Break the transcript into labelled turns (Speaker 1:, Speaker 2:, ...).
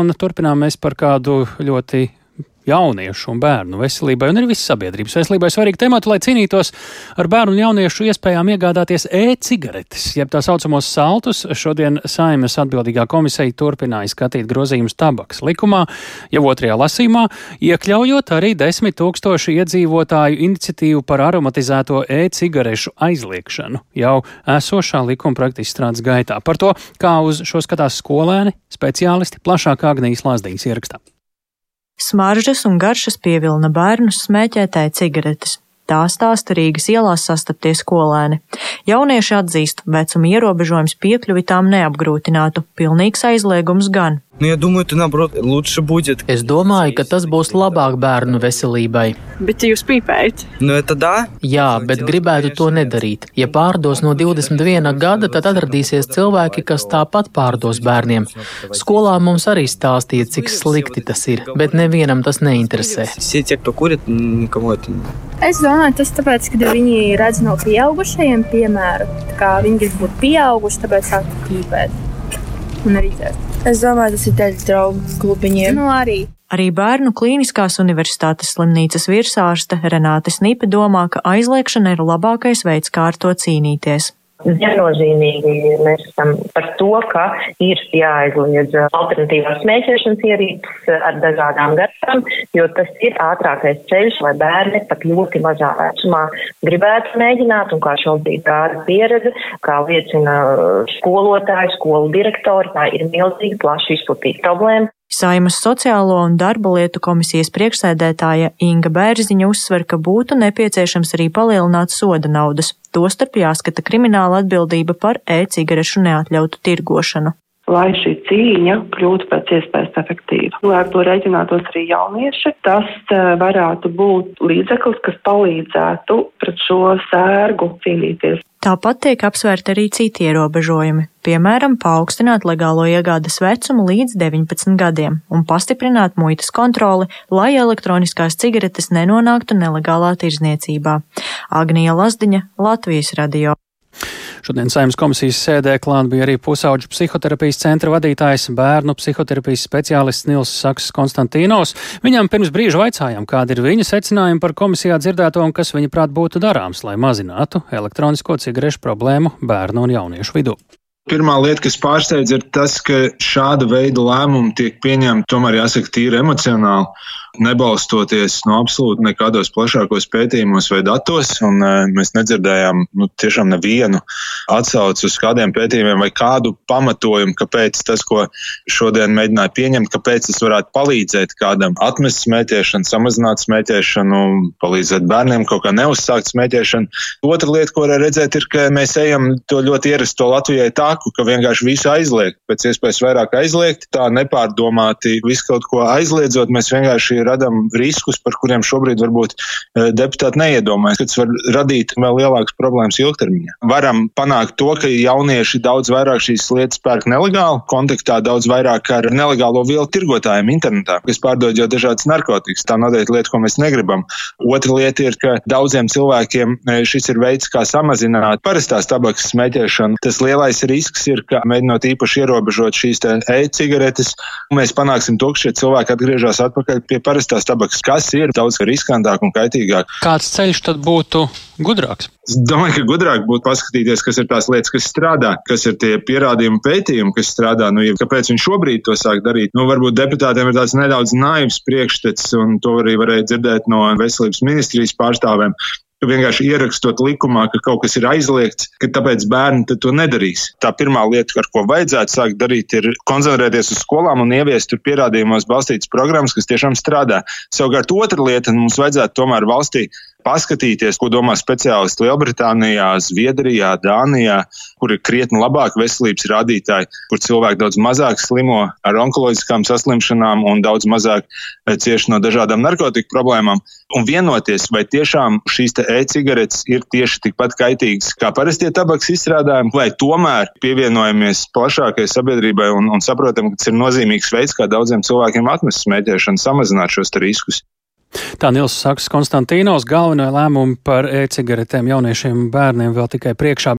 Speaker 1: Un turpinām mēs par kādu ļoti jauniešu un bērnu veselībai un arī visas sabiedrības veselībai svarīgu tematu, lai cīnītos ar bērnu un jauniešu iespējām iegādāties e-cigaretes, jeb tā saucamos saltus. Šodien Saimas atbildīgā komisija turpināja skatīt grozījumus tabaks likumā, jau otrajā lasīmā, iekļaujot arī desmit tūkstošu iedzīvotāju iniciatīvu par aromatizēto e-cigarešu aizliekšanu jau esošā likuma projekta izstrādes gaitā. Par to, kā uz šo skatās skolēni, speciālisti, plašāk Agnijas Lāsdīņas ierakstā.
Speaker 2: Smaržas un garšas pievilina bērnus smēķētāji cigaretes. Tā stāsta Rīgas ielās sastaptie skolēni. Jaunieši atzīst, vecuma ierobežojums piekļuvi tām neapgrūtinātu, pilnīgs aizliegums gan.
Speaker 3: Nu, я думаю, это наоборот лучше будет.
Speaker 4: Es domāju, ka tas būs labāk bērnu veselībai.
Speaker 5: Bet jūs pīpējat?
Speaker 3: Nu, это да.
Speaker 4: Jā, bet gribētu to nedarīt. Ja pārdos no 21 gada, tad atradīsies cilvēki, kas tāpat pārdos bērniem. Skolā mums arī stāstīja, cik slikti tas ir, bet nevienam tas neinteresē.
Speaker 3: Все те, кто курит, никому это не.
Speaker 6: Es domāju, tas tāpēc, ka viņi redz no pieaugušajiem piemēru. Tā kā viņi grib būt pieauguši, tāpēc sāk pīpēt un arī dzert.
Speaker 7: Es domāju, tas ir daļa draugu klubiņiem.
Speaker 6: Nu, arī.
Speaker 2: Arī Bērnu Kliniskās Universitātes slimnīcas virsārste Renāte Snipe domā, ka aizliekšana ir labākais veids, kā ar to cīnīties.
Speaker 8: Viennozīmīgi mēs esam par to, ka ir jāaizliedz alternatīvās smēķēšanas ierīces ar dažādām garšām, jo tas ir ātrākais ceļš, lai bērni pat ļoti mazā vecumā gribētu mēģināt, un kā šobrīd tāda pieredze, kā liecina skolotāji, skolu direktori, tā ir milzīgi plaši izplatīta problēma.
Speaker 2: Saimas sociālo un darba lietu komisijas priekšsēdētāja Inga Bērziņa uzsver, ka būtu nepieciešams arī palielināt soda naudas, tostarp jāskata krimināla atbildība par e-cigarešu neatļautu tirgošanu
Speaker 9: lai šī cīņa kļūtu pēc iespējas efektīva. Lai ar to reiķinātos arī jaunieši, tas varētu būt līdzeklis, kas palīdzētu pret šo sērgu cīnīties.
Speaker 2: Tāpat tiek apsvērti arī citi ierobežojumi, piemēram, paaugstināt legālo iegādes vecumu līdz 19 gadiem un pastiprināt muitas kontroli, lai elektroniskās cigaretes nenonāktu nelegālā tirzniecībā. Agnija Lazdiņa, Latvijas radio.
Speaker 1: Šodien saimnes komisijas sēdē klāt bija arī pusauģu psihoterapijas centra vadītājs, bērnu psihoterapijas speciālists Nils Saks Konstantīnos. Viņam pirms brīža vaicājām, kāda ir viņa secinājuma par komisijā dzirdēto un kas viņa prāt būtu darāms, lai mazinātu elektronisko cigarešu problēmu bērnu un jauniešu vidū.
Speaker 10: Pirmā lieta, kas pārsteidz, ir tas, ka šāda veida lēmumi tiek pieņemti tomēr jāsaka tīri emocionāli nebalstoties no absolūti nekādos plašākos pētījumos vai datos. Un, uh, mēs nedzirdējām nu, tiešām nevienu atsauci uz kādiem pētījumiem vai kādu pamatojumu, kāpēc tas, ko šodien mēģināja pieņemt, kāpēc tas varētu palīdzēt kādam atmest smēķēšanu, samazināt smēķēšanu, palīdzēt bērniem kaut kā neuzsākt smēķēšanu. Otra lieta, ko var redzēt, ir, ka mēs ejam to ļoti ierasto Latvijai tāku, ka vienkārši visu aizliegt, pēc iespējas vairāk aizliegt, tā nepārdomāti visu kaut ko aizliedzot, mēs vienkārši radām riskus, par kuriem šobrīd varbūt eh, deputāti neiedomājas, ka tas var radīt vēl lielākas problēmas ilgtermiņā. Varam panākt to, ka jaunieši daudz vairāk šīs lietas pērk nelegāli, kontaktā daudz vairāk ar nelegālo vielu tirgotājiem internetā, kas pārdod jau dažādas narkotikas. Tā noteikti lieta, ko mēs negribam. Otra lieta ir, ka daudziem cilvēkiem eh, šis ir veids, kā samazināt parastās tabakas smēķēšanu. Tas lielais risks ir, ka mēģinot īpaši ierobežot šīs e-cigaretes, mēs panāksim to, ka šie cilvēki atgriežas atpakaļ pie parastās tabakas, kas ir daudz riskantāk un kaitīgāk.
Speaker 1: Kāds ceļš tad būtu gudrāks?
Speaker 10: Es domāju, ka gudrāk būtu paskatīties, kas ir tās lietas, kas strādā, kas ir tie pierādījumi pētījumi, kas strādā. Nu, ja, kāpēc viņi šobrīd to sāk darīt? Nu, varbūt deputātiem ir tāds nedaudz naivs priekšstats, un to arī varēja dzirdēt no veselības ministrijas pārstāvēm ka vienkārši ierakstot likumā, ka kaut kas ir aizliegts, ka tāpēc bērni to nedarīs. Tā pirmā lieta, ar ko vajadzētu sākt darīt, ir koncentrēties uz skolām un ieviest tur pierādījumos balstītas programmas, kas tiešām strādā. Savukārt otra lieta, mums vajadzētu tomēr valstī paskatīties, ko domā speciālisti Lielbritānijā, Zviedrijā, Dānijā, kur ir krietni labāki veselības rādītāji, kur cilvēki daudz mazāk slimo ar onkoloģiskām saslimšanām un daudz mazāk eh, cieši no dažādām narkotiku problēmām. Un vienoties, vai tiešām šīs e-cigaretes ir tieši tikpat kaitīgas kā parastie tabaks izstrādājumi, vai tomēr pievienojamies plašākai sabiedrībai un, un saprotam, ka tas ir nozīmīgs veids, kā daudziem cilvēkiem atmest smēķēšanu, samazināt šos riskus.
Speaker 1: Tā Nils Saks Konstantīnos galveno lēmumu par e-cigaretēm jauniešiem un bērniem vēl tikai priekšā.